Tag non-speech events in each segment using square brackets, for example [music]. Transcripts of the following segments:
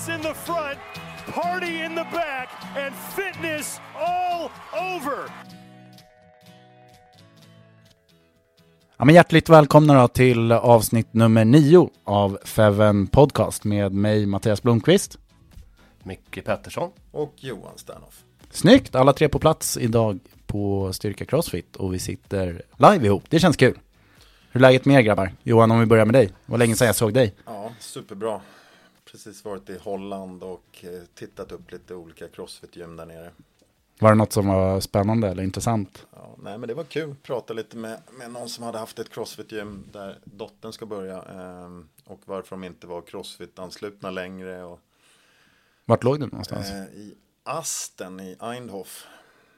Business in the front, party in the back, and fitness all over. Ja, men hjärtligt välkomna då till avsnitt nummer nio av Feven Podcast med mig Mattias Blomqvist. Micke Pettersson. Och Johan Sternoff. Snyggt! Alla tre på plats idag på Styrka Crossfit och vi sitter live ihop. Det känns kul. Hur är läget med er grabbar? Johan, om vi börjar med dig. Det var länge sedan jag såg dig. Ja, superbra. Precis varit i Holland och eh, tittat upp lite olika crossfit-gym där nere. Var det något som var spännande eller intressant? Ja, nej, men det var kul. Prata lite med, med någon som hade haft ett crossfit-gym där dottern ska börja. Eh, och varför de inte var crossfit-anslutna längre. Och, Vart låg du någonstans? eh, I Asten i Eindhof.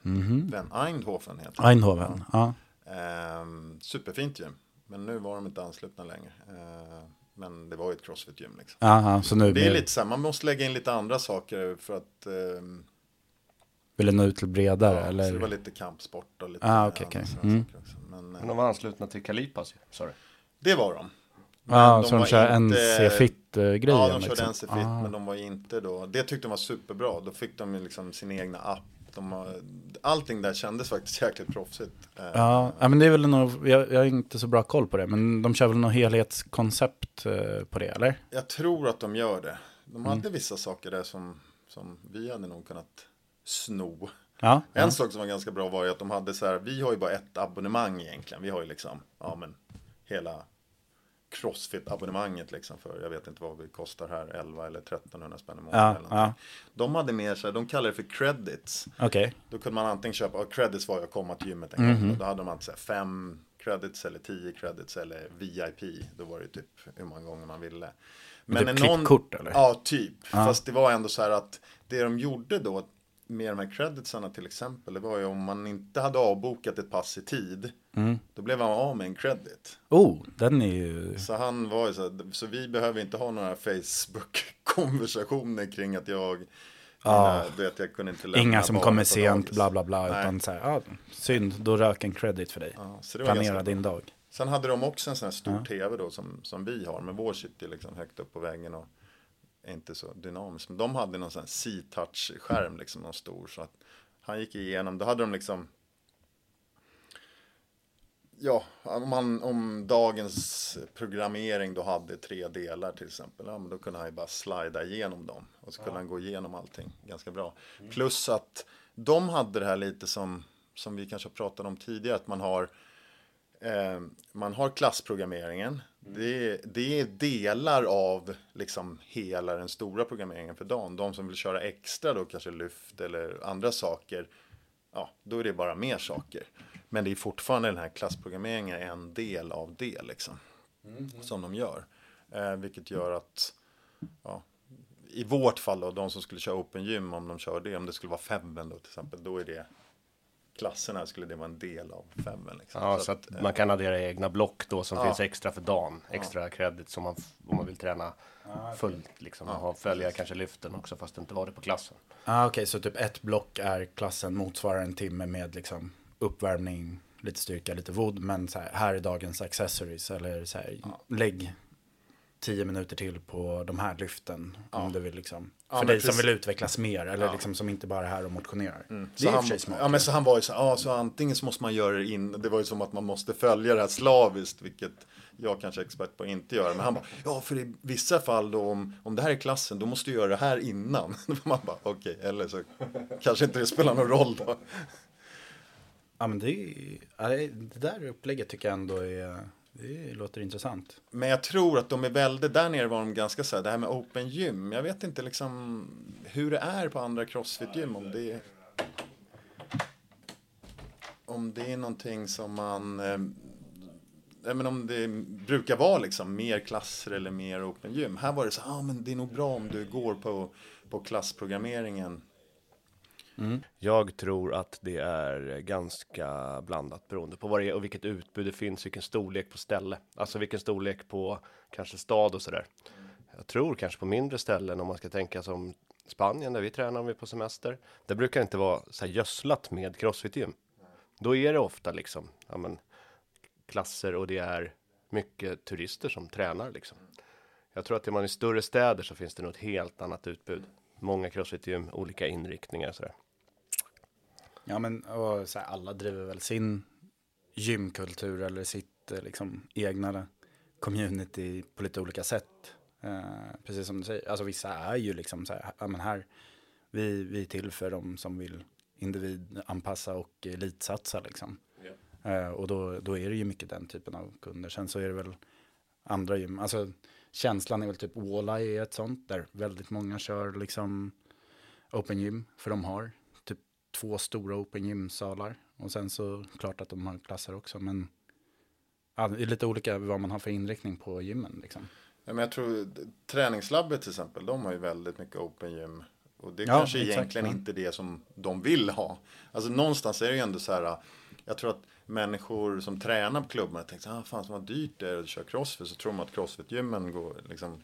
Mhm. Den Eindhoven heter det. Eindhoven, ja. Ehm, superfint gym. Men nu var de inte anslutna längre. Ehm, men det var ju ett crossfit-gym liksom. Aha, så nu Det är blir- lite så här, man måste lägga in lite andra saker för att Vill du nå ut till bredare ja, eller? Så det var lite kampsport och lite Ah, okej. sådana Mm. Men, Men eh, de var anslutna till Kalipas ju, sa du. det var de. Ja, så de var kör inte- NC-fit-grejen, Ja, de körde liksom. NC-fit, Ah. men de var inte då. Det tyckte de var superbra. Då fick de ju liksom sin egna app. De har, allting där kändes faktiskt [laughs] jäkligt proffsigt. Eh, Ja, men det är väl nog, jag, jag har inte så bra koll på det, men de kör väl något helhetskoncept eh, på det, eller? Jag tror att de gör det. De Mm. hade vissa saker där som, som vi hade nog kunnat sno. Ja, En ja. sak som var ganska bra var ju att de hade så här, vi har ju bara ett abonnemang egentligen. Vi har ju liksom, ja men hela Crossfit-abonnemanget liksom för, jag vet inte vad vi kostar här, 11 eller 1300 spänn i månaden. Ja, ja. De hade mer så här, de kallar det för credits. Okej. Då kunde man antingen köpa, och credits var att komma till gymmet en Mhm. gång. Och då hade man så här, fem credits eller tio credits eller VIP. Då var det typ hur många gånger man ville. typ när klippkort, eller? Ja, typ. Ja. Fast det var ändå så här att det de gjorde då med de här creditsarna till exempel. Det var ju om man inte hade avbokat ett pass i tid. Mm. Då blev han av med en credit. Oh, den är ju... Så han var ju så här, så vi behöver inte ha några Facebook-konversationer kring att jag, Ja. mina, du vet, jag kunde inte lämna Inga som kommer sent, bla bla bla, Nej. utan så här, ja, synd, då rök en credit för dig. Var Planera din dag. Sen hade de också en sån här stor Ja. tv då som, som vi har. Men vår sitter liksom högt upp på väggen och inte så dynamisk. Men de hade någon sån C-touch-skärm liksom, någon stor. Så att han gick igenom, då hade de liksom Ja, om, man, om dagens programmering då hade tre delar till exempel. Ja, men då kunde han ju bara slida igenom dem. Och så kunde han gå igenom allting ganska bra. Plus att de hade det här lite som, som vi kanske pratade om tidigare. Att man har eh, man har klassprogrammeringen. Det, det är delar av liksom hela den stora programmeringen för dagen. De som vill köra extra då, kanske lyft eller andra saker, ja, då är det bara mer saker. Men det är fortfarande den här klassprogrammeringen en del av det liksom. Som de gör. Eh, vilket gör att, ja, i vårt fall då, de som skulle köra Open Gym, om de kör det, om det skulle vara femmen då till exempel, då är det klasserna skulle det vara en del av femmen. Liksom. Ja, så att eh, man kan addera egna block då som Ja. finns extra för dagen. Extra credit som man, om man vill träna fullt liksom. Och ha, följa kanske lyften också fast det inte var det på klassen. Ah, Okej, så typ ett block är klassen motsvarar en timme med liksom uppvärmning, lite styrka, lite vod. Men så här, här är dagens accessories. Eller så här, lägg tio minuter till på de här lyften. Om du vill liksom. Ja, för dig som precis. vill utvecklas mer. Eller liksom som inte bara är här och motionerar. Det Så är han, för sig ja, men så han var ju så, ja, så antingen så måste man göra det in, det var ju som att man måste följa det här slaviskt, vilket jag kanske är expert på att inte göra. Men han bara, ja för i vissa fall då om, om det här är klassen, då måste du göra det här innan. [laughs] Man bara, okej, eller så kanske inte det spelar någon roll då. Ja men det, är, ja, det där upplägget tycker jag ändå är, det låter intressant. Men jag tror att de är väldigt, där nere var de ganska så här, det här med open gym, jag vet inte liksom hur det är på andra crossfit-gym, om det är om det är någonting som man eh, men om det brukar vara liksom mer klasser eller mer open gym. Här var det så ja ah, men det är nog bra om du går på, på klassprogrammeringen. Mm. Jag tror att det är ganska blandat beroende på vad det är och vilket utbud det finns, vilken storlek på ställe. Alltså vilken storlek på kanske stad och sådär. Jag tror kanske på mindre ställen om man ska tänka som Spanien där vi tränar om vi är på semester. Det brukar inte vara så här gödslat med crossfit-gym. Då är det ofta liksom ja, men, klasser och det är mycket turister som tränar liksom. Jag tror att är man i större städer så finns det nog ett helt annat utbud. Många crossfit-gym, olika inriktningar och sådär. Ja men och så här, alla driver väl sin gymkultur eller sitt eh, liksom, egna community på lite olika sätt. Eh, precis som du säger, alltså vissa är ju liksom så här, ja men här, vi, vi är till för de som vill individanpassa och elitsatsa liksom. Eh, och då, då är det ju mycket den typen av kunder. Sen så är det väl andra gym, alltså känslan är väl typ Walleye är ett sånt där väldigt många kör liksom open gym, för de har typ två stora open gym-salar. Och sen så klart att de har klasser också, men ja, det är lite olika vad man har för inriktning på gymmen liksom. Ja, men jag tror träningslabbet till exempel, de har ju väldigt mycket open gym. Och det är Ja, kanske exakt, egentligen ja. inte det som de vill ha. Alltså någonstans är det ju ändå så här. Jag tror att människor som tränar på klubbarna tänker ah, fan vad dyrt det är att köra crossfit. Så tror man att crossfit-gymmen går liksom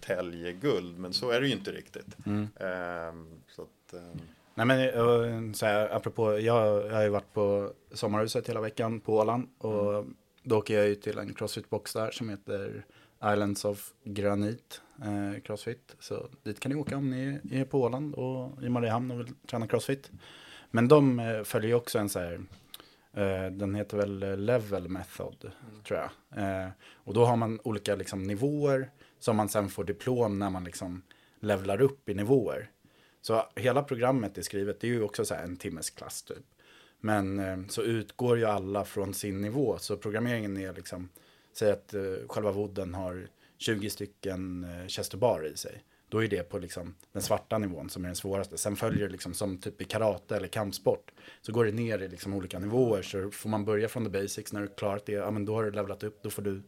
täljer guld. Men så är det ju inte riktigt. Mm. Ehm, så att, ehm, Nej men eh, så här, apropå, jag, jag har ju varit på sommarhuset hela veckan på Åland. Och då åker jag ju till en crossfit-box där som heter Islands of Granit eh, Crossfit. Så dit kan ni åka om ni är på Åland och i Mariehamn och vill träna crossfit. Men de eh, följer ju också en så här, den heter väl eh, level method tror jag. Eh, och då har man olika liksom, nivåer som man sen får diplom när man liksom levlar upp i nivåer. Så hela programmet är skrivet, det är ju också så här en timmes klass typ. Men eh, så utgår ju alla från sin nivå. Så programmeringen är liksom, säg att eh, själva wooden har 20 stycken eh, chester bar i sig. Då är det på liksom den svarta nivån som är den svåraste. Sen följer det liksom som typ i karate eller kampsport. Så går det ner i liksom olika nivåer. Så får man börja från the basics. När du klarat det, ja men då har du levlat upp. Då får du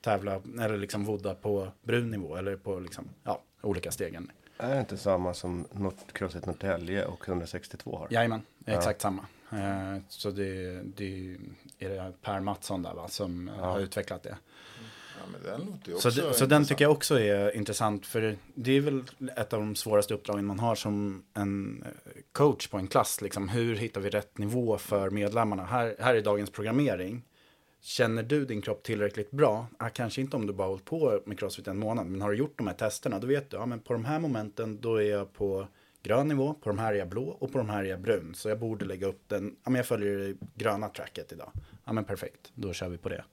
tävla eller liksom vodda på brun nivå. Eller på liksom, ja, olika stegen. Är det inte samma som Crossfit Norrtälje och 162 har? Jajamän, exakt samma. Eh, så det, det är det Per Mattsson där va, som eh, har utvecklat det. Ja, men den låter ju Så, det, så den tycker jag också är intressant. För det är väl ett av de svåraste uppdragen man har som en eh, coach på en klass. Liksom, hur hittar vi rätt nivå för medlemmarna? Här, här är dagens programmering. Känner du din kropp tillräckligt bra? Ah, kanske inte om du bara hållit på med crossfit en månad. Men har du gjort de här testerna, då vet du. Ja, men på de här momenten, då är jag på grön nivå. På de här är jag blå och på de här är jag brun. Så jag borde lägga upp den. Ja, men jag följer det gröna tracket idag. Ja, men perfekt. Då kör vi på det.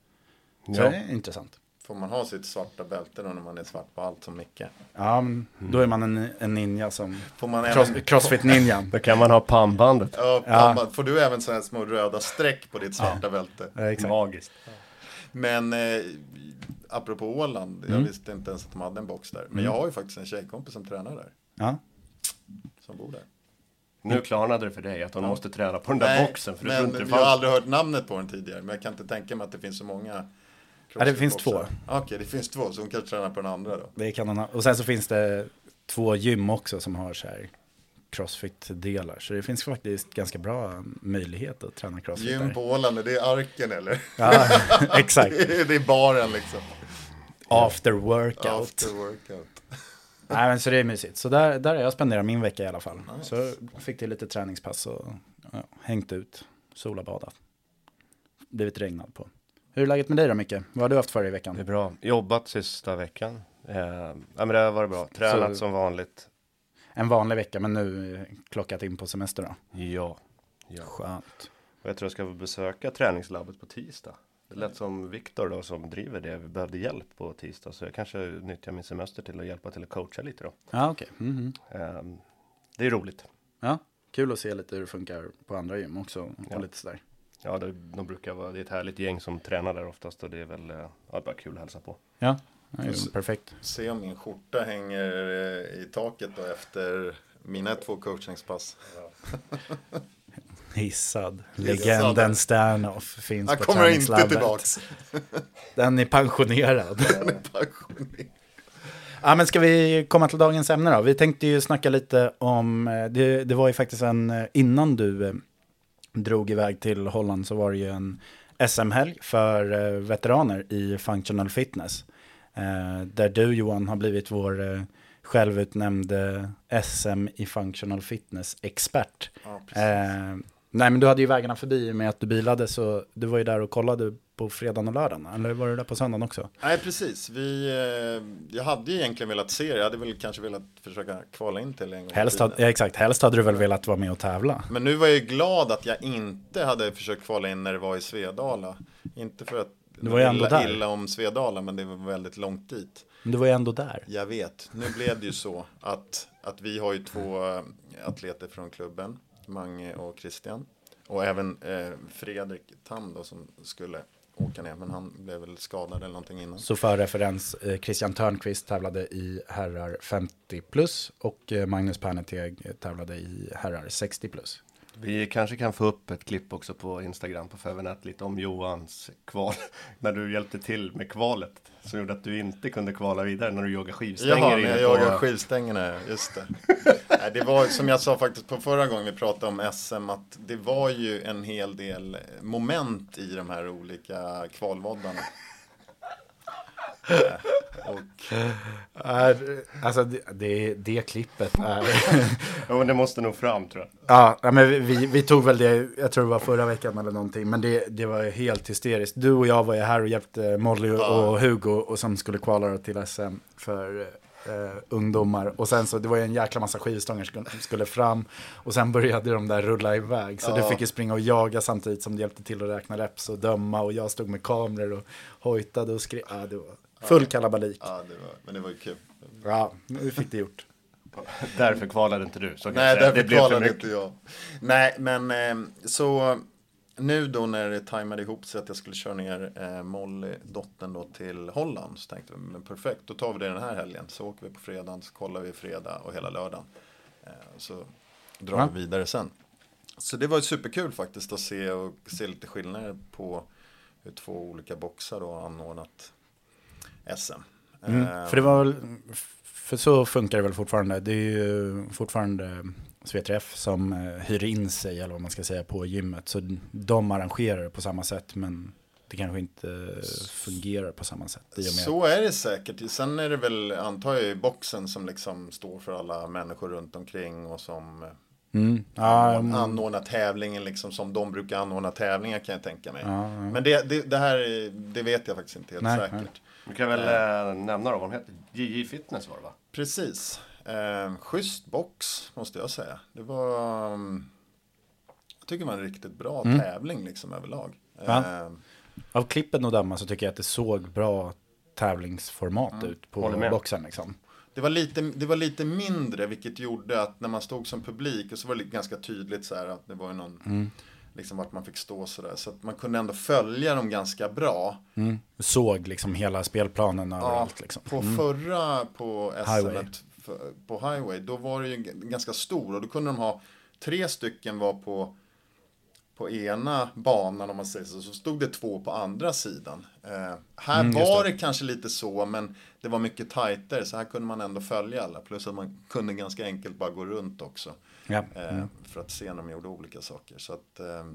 Så Ja. det är intressant. Får man ha sitt svarta bälte då när man är svart på allt som Micke? Ja, men då är man en, en ninja som Får man cross, även, crossfit-ninjan. Då kan man ha pannbandet. ja, Ja. man- Får du även sådana små röda streck på ditt svarta bälte? Ja, exakt. Magiskt. Men eh, apropå Åland, Mm. jag visste inte ens att de hade en box där. Men jag har ju faktiskt en tjejkompis som tränar där. Ja. Som bor där. Nu klarnade det för dig att hon måste träna på den där boxen. För men jag har aldrig hört namnet på den tidigare. Men jag kan inte tänka mig att det finns så många. Ja, det finns två. Okej, det finns två. Så hon kanske tränar på den andra då. Det kan hon ha. Och sen så finns det två gym också som har så här crossfit-delar. Så det finns faktiskt ganska bra möjlighet att träna crossfit Gym där. på Åland, är det arken eller? Ja, [laughs] exakt. [laughs] det är baren liksom. After workout. After workout. [laughs] Nej, men så det är mysigt. Så där, där har jag spenderat min vecka i alla fall. Så fick till lite träningspass och ja, hängt ut, solabadat. Blivit regnad på. Hur är läget med dig då Micke? Vad har du haft för dig i Det är veckan? bra. Jobbat sista veckan. Eh, ja, men det har varit bra. Tränat Så- som vanligt. En vanlig vecka, men nu klockat in på semester då. Ja. ja. Skönt. Och jag tror jag ska besöka träningslabbet på tisdag. Det lät som Viktor då som driver det. Vi behövde hjälp på tisdag. Så jag kanske nyttjar min semester till att hjälpa till att coacha lite då. Ja, okej. Mhm. Eh, det är roligt. Ja, kul att se lite hur det funkar på andra gym också. Och Ja. lite sådär. Ja, det, de brukar vara, det är ett härligt gäng som tränar där oftast och det är väl eh, ja, bara kul att hälsa på. Ja, det är ju perfekt. Se om min skjorta hänger eh, i taket då efter mina två coachningspass. [laughs] Hissad. Hissad. Legenden Sternoff finns Han på kommer inte tillbaks. [laughs] Den är pensionerad. [laughs] Han är pensionerad. Ja, men ska vi komma till dagens ämne då? Vi tänkte ju snacka lite om, eh, det, det var ju faktiskt en, innan du drog iväg till Holland så var det ju en SM-helg för eh, veteraner i functional fitness. Eh, där du Johan har blivit vår eh, självutnämnde SM i functional fitness-expert. Ja, nej men du hade ju vägarna förbi med att du bilade så du var ju där och kollade på fredagen och lördagen. Eller var du där på söndagen också? Nej, precis. Vi, eh, jag hade ju egentligen velat se det. Jag hade väl kanske velat försöka kvala in till en gång. Helst, hade, ja, exakt, helst hade du väl velat vara med och tävla. Men nu var jag ju glad att jag inte hade försökt kvala in när det var i Svedala. Inte för att Du var ju ändå illa, där. illa om Svedala, men det var väldigt långt dit. Men du var ju ändå där. Jag vet. Nu blev det ju så att, att vi har ju två eh, atleter från klubben, Mange och Christian. Och även eh, Fredrik Tam då som skulle åka ner, men han blev väl skadad eller någonting innan. Så för referens, eh, Christian Törnqvist tävlade i herrar 50 plus och eh, Magnus Perneteg tävlade i herrar 60 plus. Vi kanske kan få upp ett klipp också på Instagram på Fävernät lite om Johans kval. [laughs] När du hjälpte till med kvalet. Som gjorde att du inte kunde kvala vidare när du jagade skivstänger. Jaha, när jag på- jagar skivstängerna, just det. Nej, det var som jag sa faktiskt på förra gången vi pratade om SM, att det var ju en hel del moment i de här olika kvalvoddarna. Eh, Och Alltså det, det, det klippet är... Ja, men det måste nog fram tror jag. ja, ja, men vi, vi tog väl det, jag tror det var förra veckan eller någonting, men det, det var helt hysteriskt. Du och jag var ju här och hjälpte Molly och Hugo och som skulle kvala till SM för eh, ungdomar. Och sen så, det var ju en jäkla massa skivstångar som skulle fram och sen började de där rulla iväg. Så du fick ju springa och jaga samtidigt som du hjälpte till att räkna reps och döma och jag stod med kameror och hojtade och skrev. Ja, det var full kalabalik. ja, det var, men det var ju kul. Ja, vi fick det gjort. Därför kvalade inte du. Så kan Nej, därför det blev kvalade mycket. inte jag. Nej, men eh, så nu då när det tajmade ihop sig att jag skulle köra ner eh, Molly, dottern då till Holland så tänkte vi, men perfekt, då tar vi det den här helgen. Så åker vi på fredagen, så kollar vi fredag och hela lördagen. Eh, så drar Ja. vi vidare sen. Så det var ju superkul faktiskt att se och se lite skillnader på hur två olika boxar då har anordnat SM. Mm, Eh, för det var väl, för så funkar det väl fortfarande. Det är ju fortfarande SVTF som eh, hyr in sig, eller vad man ska säga, på gymmet. Så de arrangerar det på samma sätt, men det kanske inte fungerar på samma sätt. I och med. Så är det säkert. Sen är det väl, antar jag, boxen som liksom står för alla människor runt omkring och som eh, Mm, ja, mm, anordnar tävlingen liksom som de brukar anordna tävlingar kan jag tänka mig. Men det, det, det här, är- det vet jag faktiskt inte helt Nej, säkert. nej. Du kan väl äh, nämna då vad de heter. JJ Fitness var det va? Precis. Eh, schysst box måste jag säga. Det var, um, jag tycker det var en riktigt bra tävling liksom överlag. Mm. Ja. Eh, Av klippen att döma så tycker jag att det såg bra tävlingsformat Mm. ut på boxen liksom. Det var, lite, det var lite mindre vilket gjorde att när man stod som publik och så var det ganska tydligt så här att det var någon Mm. liksom vart man fick stå så där. Så att man kunde ändå följa dem ganska bra. Såg liksom hela spelplanen överallt liksom. På förra på SM. För- på Highway då var det ju ganska stor och då kunde de ha tre stycken var på på ena banan om man säger så, så stod det två på andra sidan. Eh, här Mm, var det. det. kanske lite så, men det var mycket tajtare, så här kunde man ändå följa alla. Plus att man kunde ganska enkelt bara gå runt också. Ja. Eh, För att se när de gjorde olika saker. Så att, eh,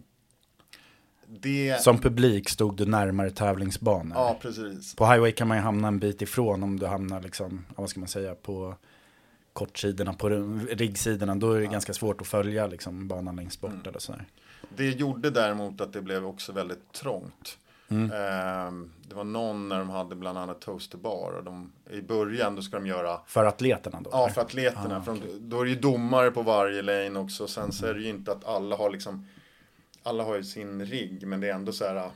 det... Som publik stod du närmare tävlingsbanor. Ja, precis. På highway kan man ju hamna en bit ifrån om du hamnar liksom, vad ska man säga, på kortsidorna, på riggsidorna. Då är det ganska svårt att följa liksom, banan längst bort Mm. eller sådär. Det gjorde däremot att det blev också väldigt trångt. Mm. Eh, det var någon när de hade bland annat toasterbar. Och de, I början då ska de göra För atleterna då? Ja, för atleterna. Ah, för de, då är det ju domare på varje lane också. Sen så är det ju inte att alla har liksom Alla har ju sin rigg, men det är ändå så här.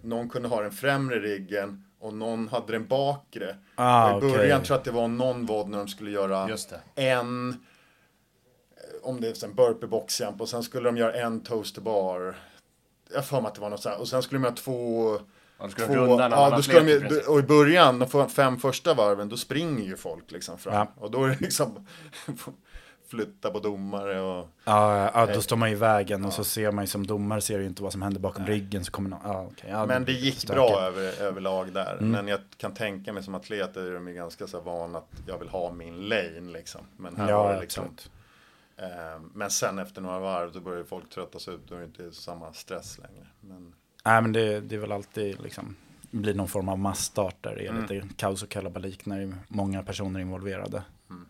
Någon kunde ha den främre riggen och någon hade den bakre. Ah, och I början okej. tror jag att det var någon VOD när de skulle göra Just det. en eh, om det är en burpee boxjump och sen skulle de göra en toaster bar. Jag för mig att det var något så här. Och sen skulle de göra två Ja, då ska de Två, ja, då ska de, ju- och i början, de får fem första varven, då springer ju folk liksom fram. Ja. Och då är det liksom flytta på domare och... Ja, ja, då står man i vägen och så ser man ju som domare ser ju inte vad som händer bakom ryggen. Så kommer någon, ja, okej, ja, Men det gick stökigt. bra över, överlag där. Mm. Men jag kan tänka mig som atlet är de ju ganska så vana att jag vill ha min lane liksom. Men här Ja, var det liksom... absolut. Eh, men sen efter några varv då börjar folk tröttas ut. Är det inte samma stress längre. Men, Nej, men det, det är väl alltid liksom, blir någon form av massstart där det är Mm. lite kaos och kalabalik när är många personer involverade. Mm.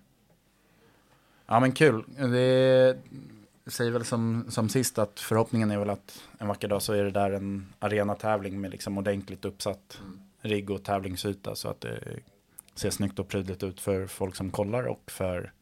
Ja, men kul. Det säger väl som, som sist att förhoppningen är väl att en vacker dag så är det där en arenatävling med liksom ordentligt uppsatt Mm. rigg och tävlingsyta så att det ser snyggt och prydligt ut för folk som kollar och för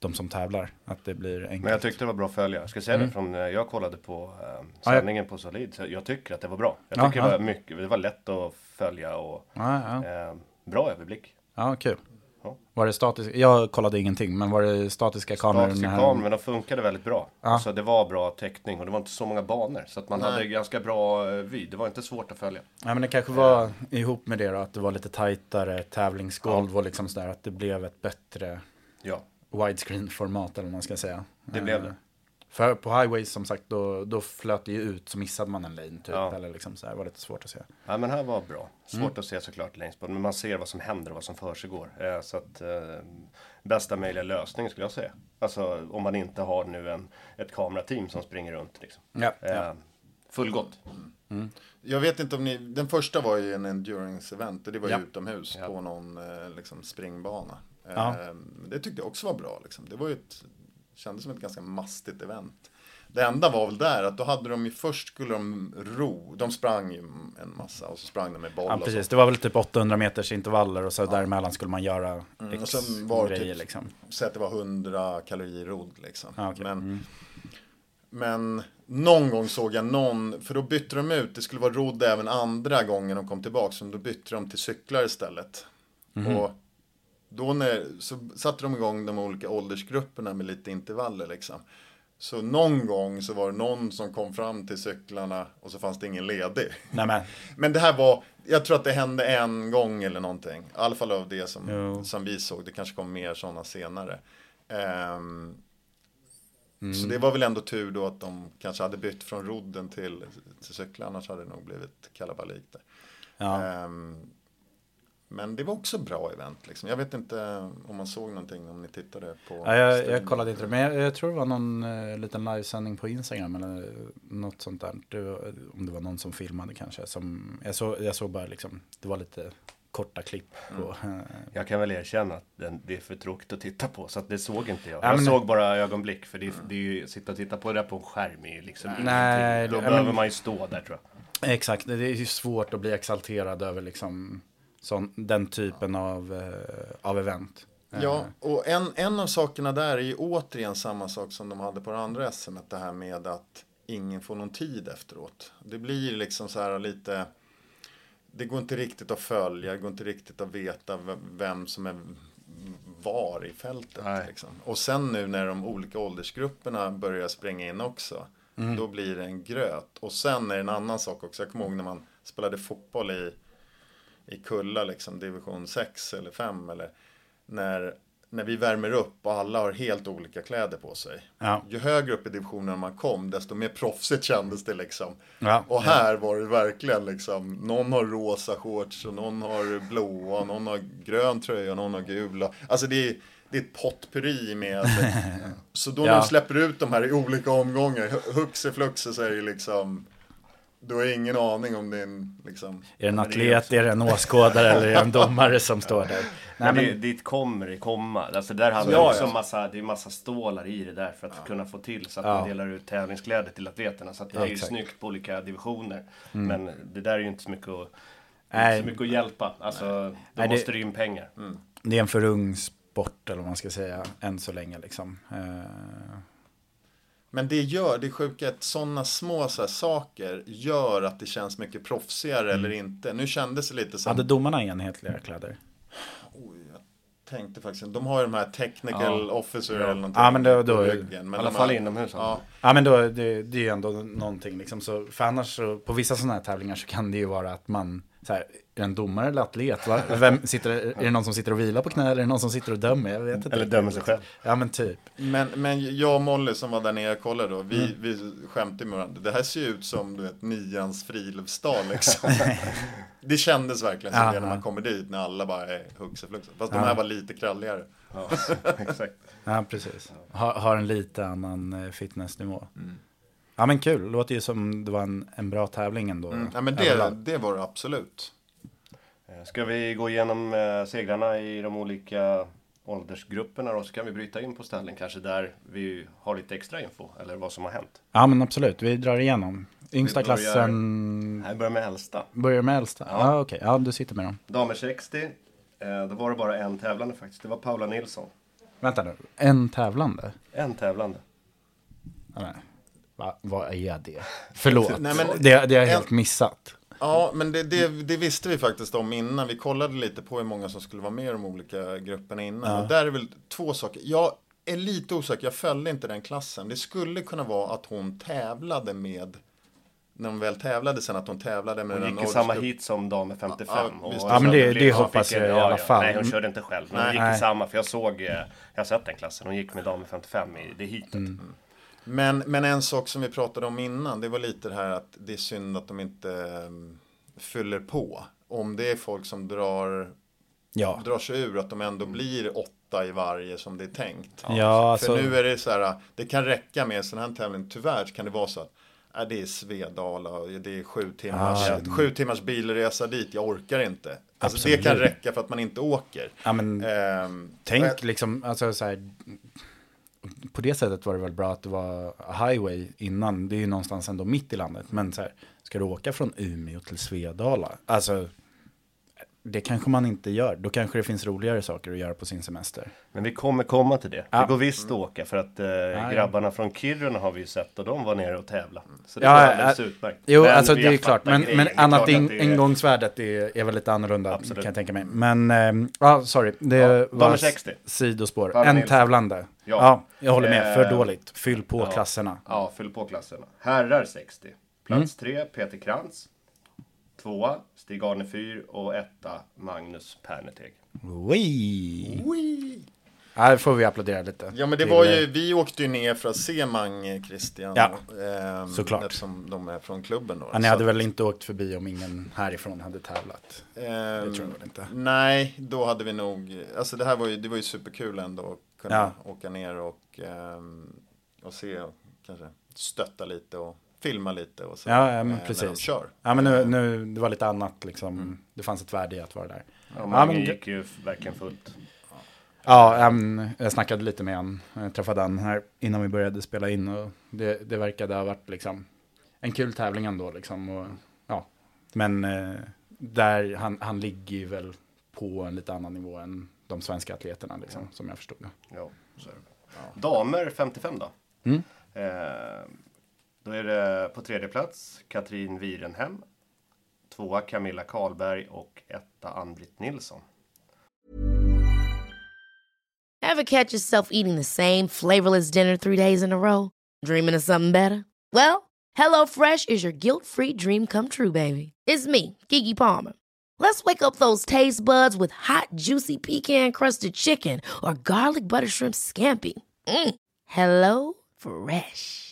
de som tävlar. Att det blir enkelt. Men jag tyckte det var bra att följa. Jag ska säga Mm. det från när jag kollade på eh, Ja, jag- sändningen på Solid. Så jag tycker att det var bra. Jag Ja, tycker ja. det, var mycket, det var lätt att följa och Ja, ja. eh, bra överblick. ja, kul. Ja. Var det statiska? Jag kollade ingenting, men var det statiska kameror? Statiska när- kameror, men de funkade väldigt bra. Ja. Alltså det var bra täckning och det var inte så många banor. Så att man Nej. hade ganska bra eh, vy. Det var inte svårt att följa. Ja, men det kanske var ihop med det då, att det var lite tajtare tävlingsgolv och liksom sådär, att det blev ett bättre Ja, widescreen-format eller vad man ska säga. Det blev Eh, det. För på highways som sagt, då, då flöt det ju ut så missade man en lane typ, Ja. eller liksom sådär, var lite svårt att se. ja men här var bra. Svårt Mm. att se såklart längst bort. Men man ser vad som händer och vad som försiggår. Eh, så att eh, bästa möjliga lösning skulle jag säga. Alltså om man inte har nu en, ett kamerateam som springer runt. Liksom. Ja, Eh, ja. Fullgott. jag vet inte om ni... Den första var ju en endurance-event. Och det var ju Ja. utomhus Ja. på någon eh, liksom, springbana. Eh, Ja. Det tyckte jag också var bra. Liksom. Det var ju ett... Kändes som ett ganska mastigt event. Det enda var väl där att då hade de ju först skulle de ro. De sprang ju en massa och så sprang de med boll ja, precis. Det var väl typ 800 meters intervaller och så däremellan skulle man göra Mm, och sen var det grejer typ- liksom. Säg att det var 100 kalorier rodd liksom. Ja, okej. Men, Mm. men någon gång såg jag någon, för då bytte de ut, det skulle vara rodd även andra gången de kom tillbaka, så då bytte de till cyklar istället. Mhm. Och då när, så satte de igång de olika åldersgrupperna med lite intervaller liksom. Så någon gång så var det någon som kom fram till cyklarna och så fanns det ingen ledig. Nej [laughs] men, det här var, jag tror att det hände en gång eller någonting. I alla fall av det som, Jo. som vi såg. Det kanske kom mer sådana senare. Ehm, Mm. Så det var väl ändå tur då att de kanske hade bytt från rodden till, till cyklar. Annars hade det nog blivit kalabalik där. ja. Ehm, men det var också bra event liksom. Jag vet inte om man såg någonting om ni tittade på. Ja, jag, jag kollade inte men jag, jag tror det var någon eh, liten livesändning på Instagram eller något sånt där. Det, var- om det var någon som filmade kanske. Som, jag, såg, jag såg bara liksom, det var lite korta klipp på. Mm. eh, [laughs] Jag kan väl erkänna att den, det är för tråkigt att titta på. Så att det såg inte jag. Ja, jag men- såg bara ögonblick. För det, är- det är ju, sitta och titta på det där på en skärm är ju liksom Nej, ingenting. Då det- ja, behöver men- man ju stå där tror jag. Exakt, det är ju svårt att bli exalterad över liksom sån, den typen av, eh, av event. Eh, Ja, och en, en av sakerna där är ju återigen samma sak som de hade på det andra SM. Det här med att ingen får någon tid efteråt. Det blir liksom så här lite... det går inte riktigt att följa, det går inte riktigt att veta vem som är var i fältet. Liksom. Och sen nu när de olika åldersgrupperna börjar spränga in också, då blir det en gröt. Och sen är det en annan sak också, jag kommer ihåg när man spelade fotboll i, i Kulla, liksom, division 6 eller 5, eller när, när vi värmer upp och alla har helt olika kläder på sig. Ja. Ju högre upp i divisionen man kom, desto mer proffsigt kändes det liksom. Ja. Och här var det verkligen liksom, någon har rosa shorts och någon har blåa, någon har grön tröja och någon har gula. Alltså det är, det är ett potpurri med. [laughs] Så då när Ja. du släpper ut de här i olika omgångar, hu- huxe fluxe så är det liksom, du har ingen aning om det är en liksom. Är det en atlet, är det en åskådare eller är det en domare som står där? [laughs] Nej, Men det, men, dit kommer det komma. Alltså där handlar Ja, det också ja. om massa, det är massa stålar i det där för att kunna få till så att Ja. man delar ut tävlingskläder till atleterna. Så att det Ja, är ju exakt. snyggt på olika divisioner. Men det där är ju inte så mycket att, Nej. inte så mycket att hjälpa. Alltså, då Nej, det- måste det in pengar. det är en för ung sport eller vad man ska säga, än så länge liksom. Eh, Men det gör, det sjuka är att sådana små så här, saker gör att det känns mycket proffsigare eller inte. Nu kändes det lite som, hade domarna enhetliga kläder? Oj, jag tänkte faktiskt De har ju de här technical officer eller någonting Ja, men då- då- ryggen. Men I alla fall har- inomhus. Ja, Ja men då, det, det är ju ändå någonting liksom. Så, för annars så, på vissa sådana här tävlingar så kan det ju vara att man, så här, är det en domare eller atlet? Va? Vem sitter, är det någon som sitter och vilar på knä eller är det någon som sitter och dömer? Jag vet inte. Eller dömer sig själv. Ja men typ. men, men jag och Molly som var där nere och kollade då, vi, Mm. vi skämtade med varandra. Det här ser ju ut som du vet, nians friluftsdag liksom. [laughs] det kändes verkligen som Ja, det när man kommer dit, när alla bara är huxe fluxe. Fast Ja. de här var lite kralligare. Ja, [laughs] exakt. Ja precis. Har, har en lite annan eh, fitnessnivå. Ja men kul, låter ju som det var en, en bra tävling ändå. Mm. Ja, men det, det var det absolut. Eh, Ska vi gå igenom eh, segrarna i de olika åldersgrupperna då? Så kan vi bryta in på ställen kanske där vi har lite extra info. Eller vad som har hänt. Ja men absolut, vi drar igenom. Yngsta Vi börjar- klassen Här börjar med äldsta. börjar med äldsta. Ja. Ja okej, ja du sitter med dem. Damer 60. Eh, då var det bara en tävlande faktiskt. Det var Paula Nilsson. Vänta nu, en tävlande? En tävlande. Ja, men, va, vad är det? [laughs] Förlåt, Nej, men- det, det har jag helt missat. Ja, men det, det, det visste vi faktiskt om innan. Vi kollade lite på hur många som skulle vara med i de olika grupperna innan. Och där är väl två saker. Jag är lite osäker, jag följde inte den klassen. Det skulle kunna vara att hon tävlade med, när hon väl tävlade sen, att hon tävlade med Hon den gick i samma hit som damer 55. Ja, och visst. Ja, men det- det hoppas jag i alla fall. Nej, hon körde inte själv. Men hon Nej. gick i samma. För jag såg, eh, jag har sett den klassen. Hon gick med damer 55 i det hitet. Mm. Men, men en sak som vi pratade om innan, det var lite det här att det är synd att de inte um, fyller på. Om det är folk som drar, Ja, drar sig ur, att de ändå blir åtta i varje som det är tänkt. ja alltså, För nu är det så här, det kan räcka med en sån här tävling. Tyvärr kan det vara så att äh, det är Svedala och det är sju timmars, Ah. sju timmars bilresa dit, jag orkar inte. Alltså Absolut. det kan räcka för att man inte åker. ja, men, Ehm, tänk liksom, alltså så här, på det sättet var det väl bra att det var highway innan, det är ju någonstans ändå mitt i landet, men så här, ska du åka från Umeå till Svedala, alltså, det kanske man inte gör, då kanske det finns roligare saker att göra på sin semester. Men vi kommer komma till det. Ja. Det går visst att åka för att eh, ja. grabbarna från Kiruna har vi ju sett och de var nere och tävlade. Så det Ja, var alldeles ja. utmärkt. Jo, Men alltså det är klart, men, men annat in, är- ingångsvärdet är, är väl lite annorlunda Absolut. kan jag tänka mig. Men, ehm, ja, sorry, det Ja, var damer 60. sidospår. Paula en Nilsson. tävlande. Ja. Ja. jag håller med, för Eh, dåligt. Fyll på klasserna. Ja, fyll på klasserna. Herrar 60. Plats Mm. tre, Peter Krantz. Tvåa, Stig-Arne Fyr och etta, Magnus Perneteg. Ja, det får vi applådera lite. Ja men det var eh, ju, vi åkte ju ner för att se Mange, Christian, Ja, ehm, såklart. eftersom de är från klubben då. Ja, ni hade väl inte åkt förbi om ingen härifrån hade tävlat? ehm, det tror jag väl inte. Nej, då hade vi nog, alltså det här var ju, det var ju superkul ändå att kunna Ja. åka ner och, ehm, och se och kanske stötta lite och filma lite och så. Ja, ja men eh, När de precis. kör. Ja, men nu, nu, det var lite annat liksom. Det fanns ett värde i att vara där. Ja, men- gick ju verkligen fullt. Ja, jag snackade lite med han. Jag träffade han här innan vi började spela in. Och det, det verkade ha varit liksom en kul tävling ändå. Liksom, och, ja. Men eh, där han, han ligger ju väl på en lite annan nivå än de svenska atleterna, liksom, som jag förstod det. Ja, så är det. Damer 55 då. Mm. Eh, då är det på tredje plats Katrin Wirenhem. tvåa Camilla Karlberg och etta Ann-Britt Nilsson. Ever catch yourself eating the same flavorless dinner three days in a row? Dreaming of something better? Well, Hello Fresh is your guilt-free dream come true, baby. It's me, Gigi Palmer. Let's wake up those taste buds with hot, juicy pecan-crusted chicken or garlic butter shrimp scampi. Mm. Hello Fresh.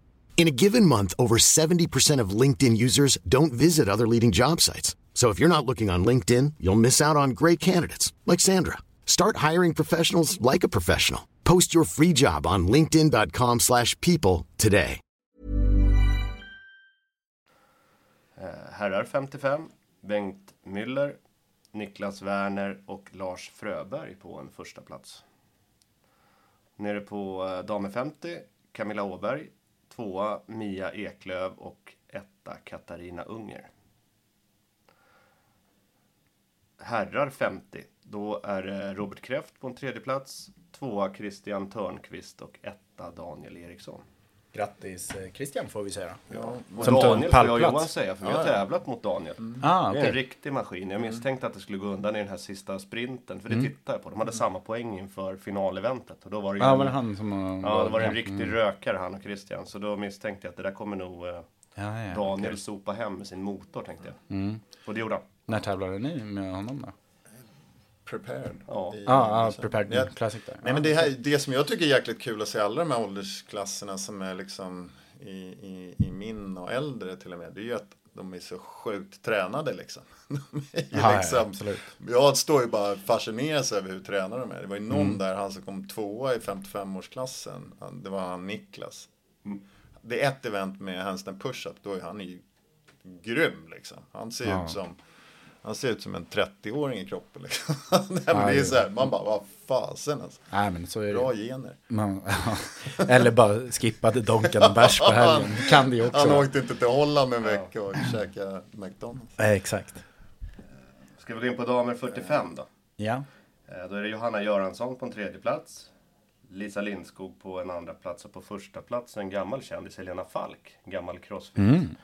In a given month, over 70% of LinkedIn users don't visit other leading job sites. So if you're not looking on LinkedIn, you'll miss out on great candidates like Sandra. Start hiring professionals like a professional. Post your free job on linkedin.com/people slash people today. Eh, Herrar 55, Bengt Müller, Niklas Werner och Lars Fröberg på en första plats. Nere på eh, damer 50, Camilla Åberg, tvåa Mia Eklöv och etta Katarina Unger. Herrar 50, då är det Robert Kräft på en tredje plats, tvåa Christian Törnqvist och etta Daniel Eriksson. Grattis eh, Christian får vi säga. Och Som Daniel får jag och. Johan säga, för vi har Ja, ja. tävlat mot Daniel. Ah, Det är en riktig maskin. Jag misstänkte att det skulle gå undan i den här sista sprinten. För det Mm. tittade jag på. De hade samma poäng inför finaleventet. Och då var det ju Ja, en, var det han som... Mm. ja, då var det en riktig rökare han och Christian. Så då misstänkte jag att det där kommer nog eh, Ja, ja, Daniel okej. sopa hem med sin motor tänkte jag. Mm. Och det gjorde han. När tävlade ni med honom då? Prepared. Ja. I- Ja, ja, så- Prepared Ja. Classic där. Nej men det, här, det som jag tycker är jäkligt kul att se alla de här åldersklasserna som är liksom i, i, i min och äldre till och med. Det är ju att de är så sjukt tränade liksom. [laughs] De är ju Ja, ja, liksom absolut. jag står ju bara fascineras över hur tränade de är. Det var ju någon Mm. där, han som kom tvåa i 55-årsklassen. Han- Det var han Niklas. Mm. Det är ett event med handstand push-up, då är han ju grym liksom. Han ser Ja. ut som han ser ut som en 30-åring i kroppen. Liksom. [laughs] Nej, men det är det- så här, man bara, vad fasen alltså. Nej, men så är det. Bra gener. Man, Eller bara skippade Donken och bärs på helgen. [laughs] Kan det också. Han åkte inte till Holland en vecka och käkade McDonalds. Nej, exakt. Ska vi gå in på damer 45 då? Ja. Eh, Då är det Johanna Göransson på en tredje plats. Lisa Lindskog på en andra plats och på första plats en gammal kändis, Helena Falk. En gammal crossfit. Mm.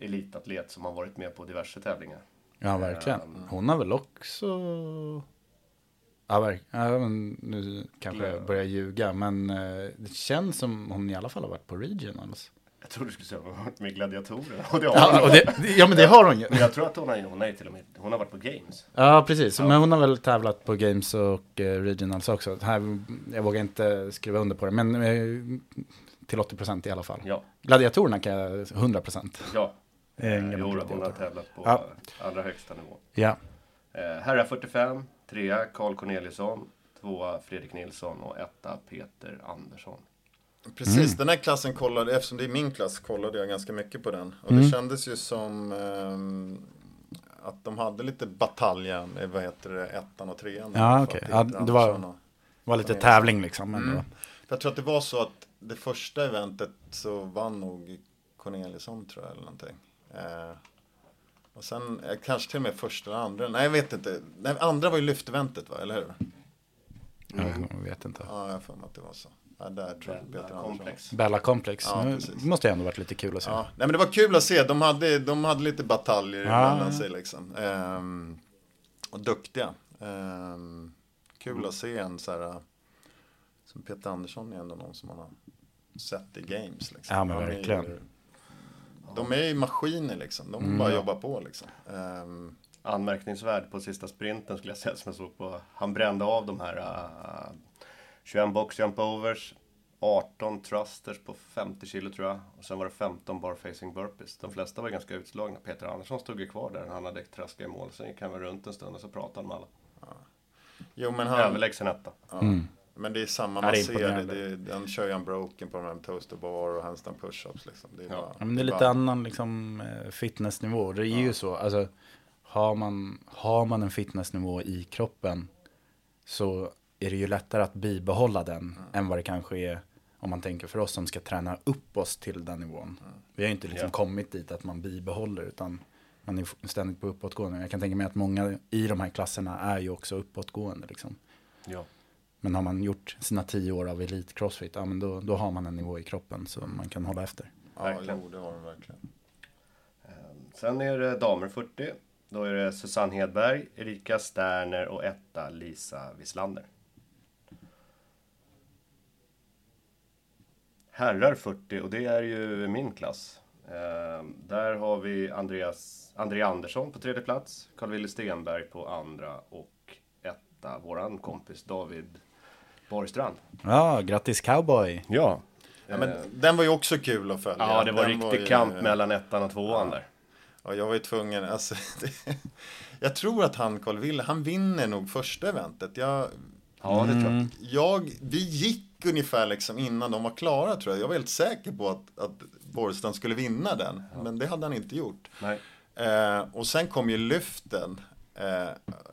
Elitatlet som har varit med på diverse tävlingar. Ja, verkligen. Hon har väl också... Ja, verkligen. Ja, nu kanske jag börjar ljuga, men eh, det känns som hon i alla fall har varit på regionals. Jag tror du skulle säga att hon har varit med i gladiatorerna. [laughs] Och det har Ja, hon. det, ja men det har hon ju. Men jag tror att hon har, hon är till och med, hon har varit på games. Ja, precis. Men hon har väl tävlat på Games och eh, Regionals också. Här, jag vågar inte skriva under på det, men eh, till 80 procent i alla fall. Ja. Gladiatorerna kan jag 100 procent. Ja. Eh, gammal jo, hon har tävlat på Ja. allra högsta nivå. Ja. Eh, herrar 45, trea Carl Corneliusson, tvåa Fredrik Nilsson och etta Peter Andersson. Precis, Mm. den här klassen kollade, eftersom det är min klass, kollade jag ganska mycket på den. Och Mm. det kändes ju som ehm, att de hade lite bataljen, eh, vad heter det, ettan och trean. Ja, okej. att Ja, det var- och- var lite tävling liksom. Men Mm. Jag tror att det var så att det första eventet så vann nog Corneliusson tror jag eller någonting. Eh, och sen eh, kanske till och med första eller andra. Nej jag vet inte. Nej, andra var ju lyfteventet va, eller hur? Jag vet inte. Ja, jag mig att det var så. Ja, där tror jag Bella Peter. Complex. Bella Complex. Ja, nu precis. måste ju ändå varit lite kul att se. Ja, nej men det var kul att se. De hade, de hade lite bataljer Ja. mellan sig liksom. Ehm, och duktiga. Ehm, kul att se en så här. Som Peter Andersson är ändå någon som man har sett i games. Liksom. Ja, men Han är verkligen. De är ju maskiner liksom. De Mm. bara jobbar på liksom. Ehm, Anmärkningsvärd på sista sprinten skulle jag säga som jag såg på. Han brände av de här uh, 21 box jump overs, 18 thrusters på 50 kilo tror jag. Och sen var det 15 bar facing burpees. De flesta var ganska utslagna. Peter Andersson stod ju kvar där. Han hade traskat i mål. Sen gick han väl runt en stund och så pratade han med alla. jo men han. Överlägsen etta. Ja. Men det är samma Ja, man ser. Det, det, han kör ju unbroken på de här toaster bar och handstand push-ups liksom. Det är, bara, Ja, men det är lite bara- annan liksom, eh, fitnessnivå. Det är ju så. Alltså, har man, har man en fitnessnivå i kroppen så är det ju lättare att bibehålla den Mm. än vad det kanske är om man tänker för oss som ska träna upp oss till den nivån. Vi har ju inte liksom Mm. Ja. kommit dit att man bibehåller utan man är ständigt på uppåtgående. Jag kan tänka mig att många i de här klasserna är ju också uppåtgående. Liksom. Ja. Men har man gjort sina tio år av elit crossfit, ja men då, då har man en nivå i kroppen som man kan hålla efter. Ja, Verkligen. jo, det har de verkligen. Sen är det damer 40. Då är det Susanne Hedberg, Erika Sterner och etta Lisa Wislander. Herrar 40 och det är ju min klass. Eh, där har vi Andreas, André Andersson på tredje plats, Carl-Wille Stenberg på andra och etta våran kompis David Borgstrand. Ja, grattis cowboy! Ja. Ja, men den var ju också kul att följa. Ja, det var Den riktig ju- kamp mellan ettan och tvåan där. Ja, jag var ju tvungen, alltså, [laughs] det, jag tror att han, Carl Wille, han vinner nog första eventet. Jag, Ja, det tror jag. jag, vi gick ungefär liksom innan de var klara tror jag. Jag var helt säker på att, att Borgstrand skulle vinna den. Men det hade han inte gjort. Nej. Eh, och sen kom ju lyften. Eh,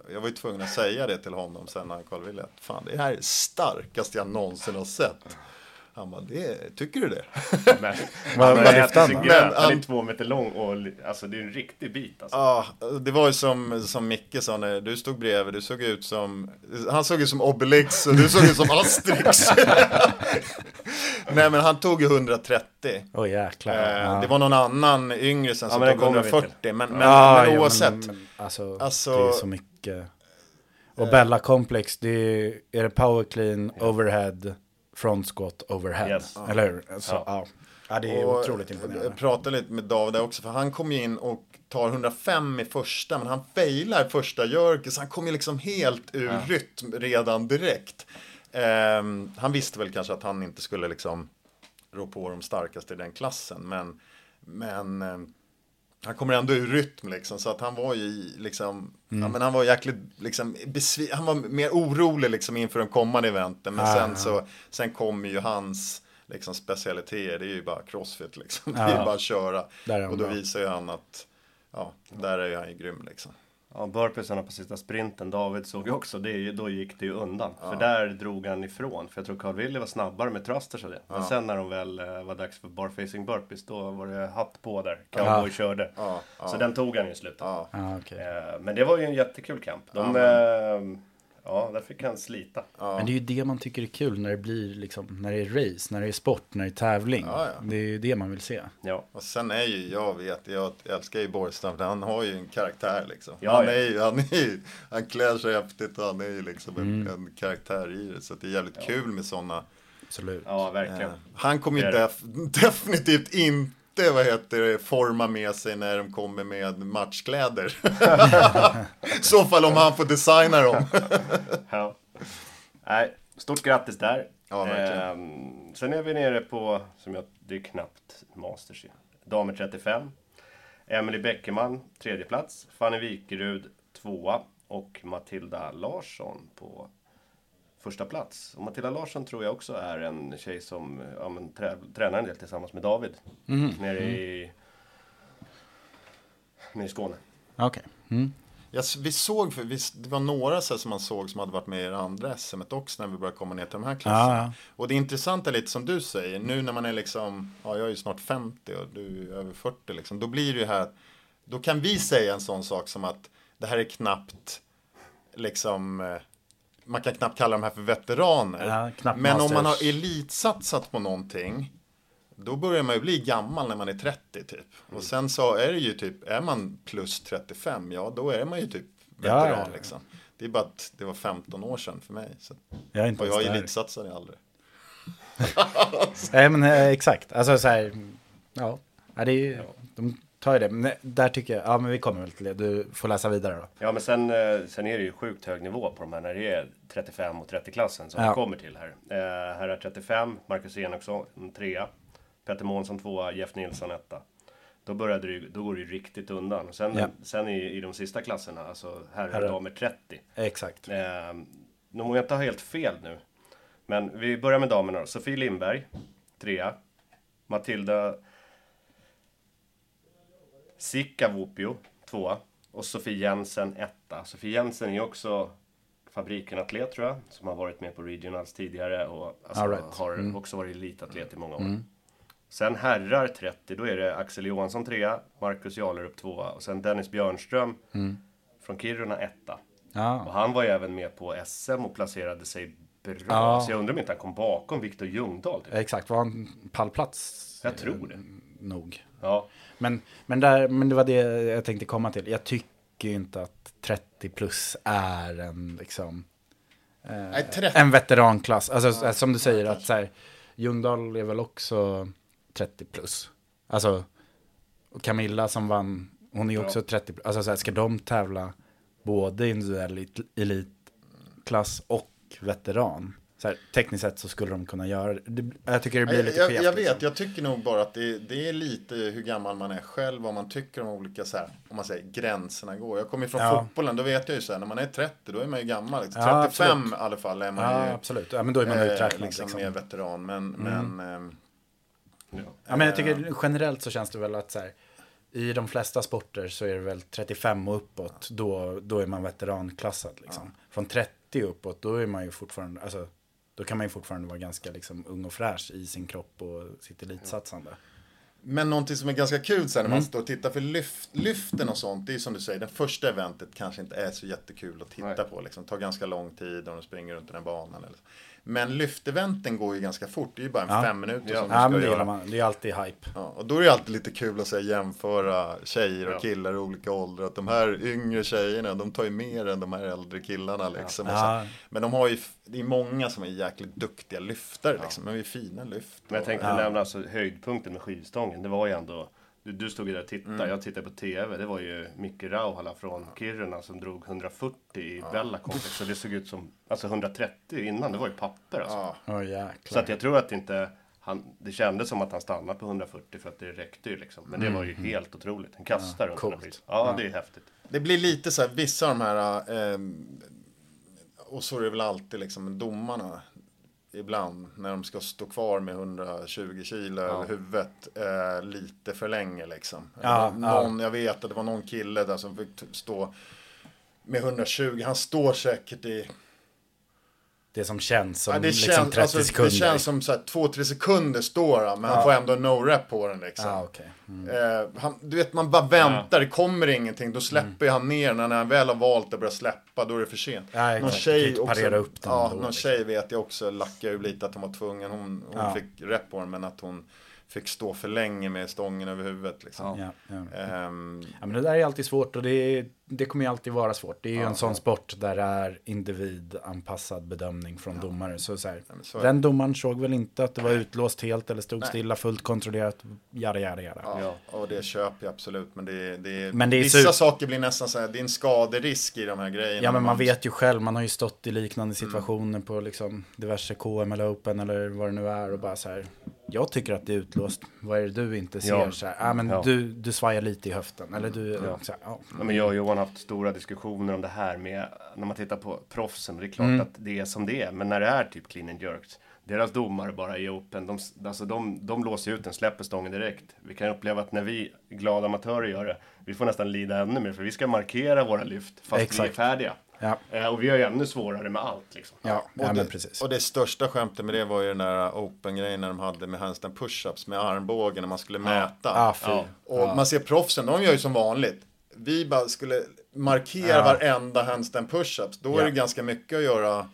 jag var ju tvungen att säga det till honom sen när han kollade att, Fan, det här är det starkaste jag någonsin har sett. Han bara, det, tycker du det? [laughs] Men, han vad är han. Men Han är två meter lång och alltså det är en riktig bit alltså. Ja, det var ju som, som Micke sa när du stod bredvid, du såg ut som, han såg ut som Obelix och du såg ut som Asterix. [laughs] Nej men han tog ju 130. Åh jäklar. Eh, Ja. Det var någon annan yngre sen Ja, som men det tog kommer vi till. 140. Men, men, Ja, men ja, oavsett. men- men, alltså, Alltså- det är så mycket. Och Bella Complex, det är, är det power clean, overhead, front squat, overhead. Yes. Eller hur? Alltså, Ja. ja. ja. det är Och otroligt imponerande. Jag pratade lite med David också, för han kom ju in och tar 105 i första, men han failar första så han kom ju liksom helt ur rytm redan direkt. Ehm, han visste väl kanske att han inte skulle liksom rå på de starkaste i den klassen, men, men ehm, han kommer ändå ur rytm liksom, så att han var ju liksom, ja, men han var jäkligt liksom, besvi- han var mer orolig liksom inför de kommande eventen, men Ah, sen så, sen kommer ju hans liksom specialiteter, det är ju bara crossfit liksom, [laughs] det Ja. är bara att köra. Och då bra. visar ju han att, ja, där är ju han ju grym liksom. Ja, burpeesarna på sista sprinten, David såg ju också, det, då gick det ju undan. För där drog han ifrån. För jag tror Carl Willy var snabbare med thrusters och det. Men sen när de väl eh, var dags för barfacing burpees, då var det hatt på där. Cowboy körde. Ja, ja. Så den tog han ju i slutet. Ja. Ja, okej. Eh, Men det var ju en jättekul kamp. De, Ja, eh, ja, där fick han slita. Men det är ju det man tycker är kul när det blir liksom, när det är race, när det är sport, när det är tävling. Ja, ja. Det är ju det man vill se. Ja. Och sen är ju, jag vet, jag älskar ju Borgstam, för han har ju en karaktär liksom. Ja, han, ja. är ju, han, är ju, han klär sig häftigt och han är ju liksom en, Mm. en karaktär i det. Så det är jävligt kul med sådana. Absolut. Ja, verkligen. Han kommer ju def, [laughs] definitivt inte, vad heter det, forma med sig när de kommer med matchkläder. [laughs] I så fall om han får designa dem. [laughs] Ja. Nej, stort grattis där. Ja. Ehm, sen är vi nere på, som jag, det är knappt Masters ju. Damer 35. Emily Bäckerman, tredje plats. Fanny Wikerud, tvåa. Och Matilda Larsson på första plats. Och Matilda Larsson tror jag också är en tjej som ja, men, trä, tränar en del tillsammans med David. Nere i, nere i Skåne. Okej. Mm. Jag, vi såg, för vi, det var några så här som man såg som hade varit med i det andra SM också när vi började komma ner till de här klasserna. Ja, ja. Och det intressanta är lite som du säger, nu när man är liksom, ja jag är ju snart 50 och du är över 40 liksom, då blir det ju här, då kan vi säga en sån sak som att det här är knappt, liksom, eh, man kan knappt kalla de här för veteraner. Ja, Men om man har elitsatsat på någonting, då börjar man ju bli gammal när man är 30 typ. Och sen så är det ju typ, är man plus 35, ja då är man ju typ veteran ja, ja. liksom. Det är bara att det var 15 år sedan för mig. Så. Jag är inte Och jag elitsatsade aldrig. [laughs] Nej men eh, exakt, alltså så här, ja, ja det är ju, de ju det. Men där tycker jag, ja men vi kommer väl till det, du får läsa vidare då. Ja men sen, eh, sen är det ju sjukt hög nivå på de här när det är 35 och 30-klassen som Ja. vi kommer till här. Eh, här är 35, Marcus Enoksson en trea, Peter Månsson tvåa, Jeff Nilsson etta. Då, började det, ju- då går det ju riktigt undan. Sen, Ja. sen i, i de sista klasserna, alltså Herrar. och damer 30. Exakt. Eh, nu må jag inte ha helt fel nu. Men vi börjar med damerna då. Sofie Lindberg, trea. Matilda Sikavopio, tvåa. Och Sofie Jensen etta. Sofie Jensen är också fabriken-atlet tror jag, som har varit med på regionals tidigare och alltså, All right. har Mm. också varit elitatlet i många år. Sen herrar 30, då är det Axel Johansson trea, Marcus Jalerup tvåa och sen Dennis Björnström från Kiruna etta. Och Ja, han var ju även med på SM och placerade sig bra. Ja. Så jag undrar om inte han kom bakom Viktor Ljungdahl. Typ. exakt. Var han pallplats? Jag tror det. Nog. Ja, Men, men, där, men det var det jag tänkte komma till. Jag tycker ju inte att 30 plus är en liksom eh, Nej, 30. en veteranklass. Alltså eh, som du säger att så här, Ljungdahl är väl också 30 plus. Alltså och Camilla som vann, hon är ju också 30 plus. Alltså så här, ska de tävla både individuell elit- elitklass och veteran? Så här, tekniskt sett så skulle de kunna göra det. Jag tycker det blir Jag, lite jag, skevt. jag vet, liksom. jag tycker nog bara att det, det är lite hur gammal man är själv, vad man tycker om olika så här, om man säger gränserna går. Jag kommer ju från Ja. fotbollen, då vet jag ju så här, när man är 30 då är man ju gammal. Liksom. Ja, 35 absolut. i alla fall är man Ja, ju absolut. Ja, men då är man eh, uträknad. liksom, liksom. mer veteran. Men, men ehm, Ja, men jag tycker generellt så känns det väl att så här, i de flesta sporter så är det väl 35 och uppåt, då, då är man veteranklassad. Liksom. Från 30 uppåt, då är man ju fortfarande, alltså, då kan man ju fortfarande vara ganska liksom, ung och fräsch i sin kropp och sitt elitsatsande. Men någonting som är ganska kul sen när Mm. man står och tittar för lyft, lyften och sånt. Det är ju som du säger, det första eventet kanske inte är så jättekul att titta Nej. på. Liksom. tar ganska lång tid och de springer runt den här banan. Eller så. Men lyfteventen går ju ganska fort. Det är ju bara en Ja. fem minuter Ja. som de Ja, ska men det göra. man. Det är alltid hype. Ja, och då är det alltid lite kul att säga, jämföra tjejer och Ja. killar i olika åldrar. Att de här yngre tjejerna, de tar ju mer än de här äldre killarna. Liksom. Men de har ju, det är många som är jäkligt duktiga lyftare. Liksom. Men det är fina lyft. men jag tänkte nämna alltså höjdpunkten med skivstången. Det var ju ändå du, du stod ju där och tittade, Mm. jag tittade på TV. Det var ju Micke Rauhala från Kiruna som drog 140 i Bella Complex. Så det såg ut som, alltså 130 innan, det var ju papper alltså. Ja. Jäklar. Så att jag tror att inte, han, det kändes som att han stannade på 140 för att det räckte ju liksom. Men det var ju helt otroligt. En kastare runt coolt. Ja, det är häftigt. Det blir lite så här, vissa av de här, eh, och så är det väl alltid liksom domarna, ibland när de ska stå kvar med 120 kilo över huvudet eh, lite för länge liksom. Ja, någon, Jag vet att det var någon kille där som fick stå med 120, han står säkert i Det som känns som Ja, det, liksom känns, 30 alltså, sekunder. det känns som så två, tre sekunder står han, men han får ändå no-rep på den liksom. Ja, okej. Mm. Eh, han, du vet, man bara väntar, det kommer ingenting, då släpper han ner när han väl har valt att börja släppa, då är det för sent. Ja, någon tjej också, upp den ja, då, någon liksom. tjej vet jag också lackade ur lite att hon var tvungen, hon, hon Ja. fick rep på den, men att hon fick stå för länge med stången över huvudet liksom. Ja, ja. Ehm, Ja, men det där är alltid svårt och det, det kommer ju alltid vara svårt. Det är ju en sån sport där det är individanpassad bedömning från domare. Så, så, här, så den domaren såg väl inte att det var utlåst helt eller stod stilla, fullt kontrollerat, jada jada jada. Ja, och det köper jag absolut. Men, det, det, Men det är vissa sur- saker blir nästan så här, det är en skaderisk i de här grejerna. Ja men man vet ju själv, man har ju stått i liknande situationer på liksom diverse KM eller Open eller vad det nu är och bara så här. Jag tycker att det är utlåst, vad är det du inte ser? Ja. Så här, ah, men Ja. du, du svajar lite i höften eller du, så här, ja. Ja, men jag Johan har haft stora diskussioner om det här med när man tittar på proffsen. Det är klart Mm. att det är som det är, men när det är typ clean and jerks. Deras domare bara i open, de, alltså de, de låser ut den, släpper stången direkt. Vi kan uppleva att när vi glada amatörer gör det, vi får nästan lida ännu mer för vi ska markera våra lyft fast vi är Exakt. färdiga. Ja. Eh, och vi har ju ännu svårare med allt liksom. Ja, Och, ja men det, och det största skämtet med det var ju den där open-grejen när de hade med handstand push-ups med armbågen när man skulle mäta. Ah. Ja. Och man ser proffsen, de gör ju som vanligt. Vi bara skulle markera Ja. varenda handstand push-ups. Då är Ja. det ganska mycket att göra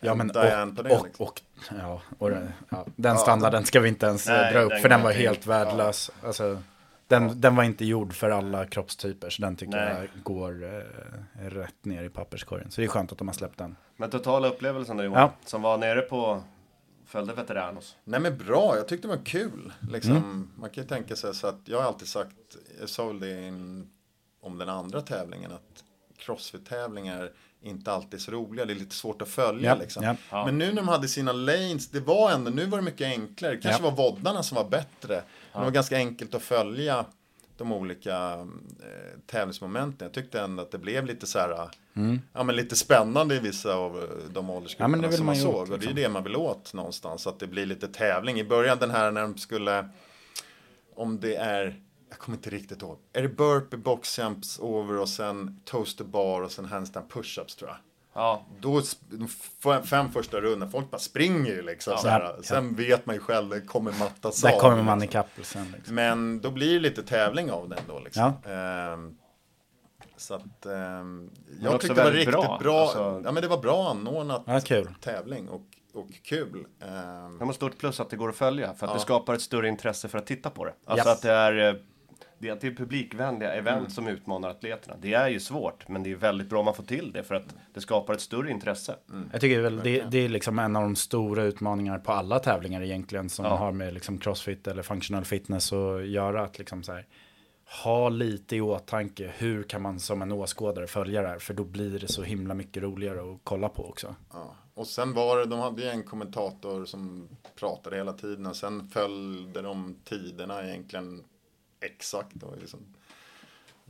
Ja, men Diane och, på det. och, liksom. och, ja, och den- ja, den standarden ska vi inte ens Nej, dra upp, den för den var helt värdelös. Alltså, den, den var inte gjord för alla kroppstyper, så den tycker Nej. jag går eh, rätt ner i papperskorgen. Så det är skönt att de har släppt den. Men totala upplevelsen då Johan, Ja. som var nere på, följde Veteranos. Nej men bra, jag tyckte det var kul. Liksom, Mm. Man kan ju tänka sig så att jag har alltid sagt, jag väl det in, om den andra tävlingen, att crossfit-tävlingar inte alltid är så roliga, det är lite svårt att följa Ja, liksom. ja. Men nu när de hade sina lanes, det var ändå, nu var det mycket enklare. Det kanske Ja. var voddarna som var bättre. Men det var ganska enkelt att följa de olika eh, tävlingsmomenten. Jag tyckte ändå att det blev lite så här, ja men lite spännande i vissa av eh, de Mm. Ja, åldersgrupperna vill som man såg. åt, Och det är liksom. ju det man vill åt någonstans, att det blir lite tävling. I början den här när de skulle, om det är jag kommer inte riktigt ihåg. Är det burpee, box jumps over och sen toaster bar och sen handstand push-ups tror jag. Ja. Då, de fem första rundorna, folk bara springer ju liksom. så här. Sen vet man ju själv, det kommer mattas Där av, kommer man liksom. ikapp sen. Liksom. Men då blir det lite tävling av den då liksom. Ja. Ehm, så att ehm, jag tyckte det var riktigt bra, bra. alltså- Ja men det var bra anordnat Ja, kul. tävling och, och kul. Ehm, Det var stort plus att det går att följa för att Ja. det skapar ett större intresse för att titta på det. Alltså Yes. att det är, eh, det är, att det är publikvänliga event Mm. som utmanar atleterna. Det är ju svårt, men det är väldigt bra om man får till det för att det skapar ett större intresse. Mm. Jag tycker väl det, det är liksom en av de stora utmaningarna på alla tävlingar egentligen som Ja. har med liksom crossfit eller functional fitness att göra. Att liksom så här, ha lite i åtanke hur kan man som en åskådare följa det här för då blir det så himla mycket roligare att kolla på också. Ja. Och sen var det, de hade ju en kommentator som pratade hela tiden och sen följde de tiderna egentligen exakt. Och liksom,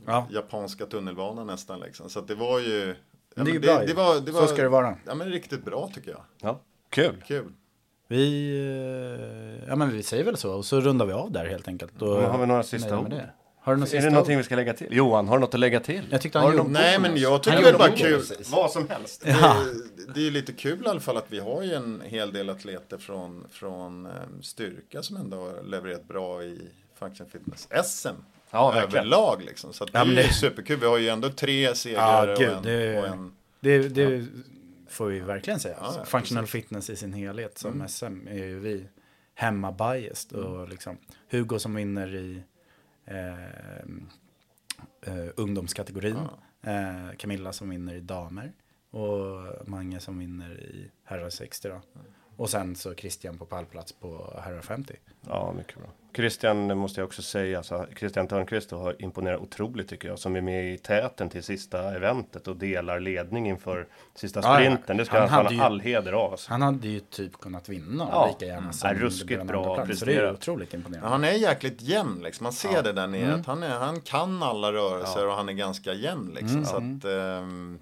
Ja. Japanska tunnelbanan nästan liksom. Så att det var ju... ja, det är ju bra ju. det, var, det Så var, ska det vara. Ja men riktigt bra tycker jag. Ja, kul! Kul. Vi, eh, ja men vi säger väl så och så rundar vi av där helt enkelt. Och Men har vi några sista ord? det. Har du några Är det någonting ord? vi ska lägga till? Johan, har du något att lägga till? Jag tyckte Har han du gjorde- någon Nej men jag tycker det var kul. Vad som helst. Ja. Det, det är ju lite kul i alla fall att vi har ju en hel del atleter från, från eh, styrka som ändå har levererat bra i Function Fitness SM. Ja, verkligen. överlag liksom. Så det Ja, är det- superkul. Vi har ju ändå tre segrar Ja, och, en, det- och en... Det, det får vi verkligen säga. Ja, Functional precis. fitness i sin helhet som Mm. SM är ju vi hemma biased. Och liksom Hugo som vinner i eh, eh, ungdomskategorin. Eh, Camilla som vinner i damer. Och Mange som vinner i herrar 60 då. Och sen så Christian på pallplats på herrar 50. Ja, mycket bra. Christian måste jag också säga, alltså, Christian Törnqvist har imponerat otroligt tycker jag, som är med i täten till sista eventet och delar ledning inför sista Ja, ja. sprinten. Det ska Han han, ha ju- all heder av. Alltså. Han hade ju typ kunnat vinna Ja. lika gärna som Ja, ruskigt bra plats. Så det är ju otroligt Ja, imponerande. han är jäkligt jämn liksom. Man ser det där nere. Mm. Att han, är, han kan alla rörelser och han är ganska jämn liksom. Mm. Så att,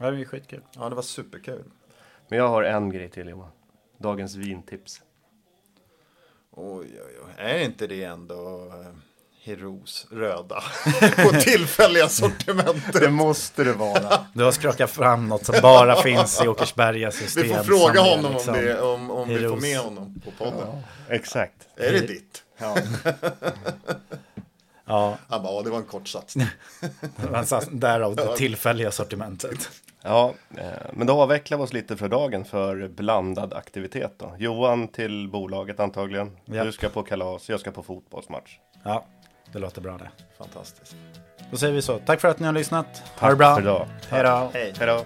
Ja, det är skitkul. ja, det var superkul. Men jag har en grej till Johan. Dagens vintips. Oj, oj, oj. Är inte det ändå eh, Heros röda [laughs] på tillfälliga sortimentet? Det måste det vara. Du har skrakat fram något som bara finns i Åkersberga system. Vi får fråga honom liksom- om, det, om, om vi får med honom på podden. Exakt. Är det ditt? Ja. [laughs] ja, Han bara, ja det var en kort satsning. [laughs] därav [laughs] det tillfälliga sortimentet. Ja, eh, men då avvecklar vi oss lite för dagen för blandad aktivitet då. Johan till bolaget antagligen. Japp. Du ska på kalas, jag ska på fotbollsmatch. Ja, det låter bra det. Fantastiskt. Då säger vi så. Tack för att ni har lyssnat. Ha Tack det bra. för idag. Hej då. Hej. Hej då.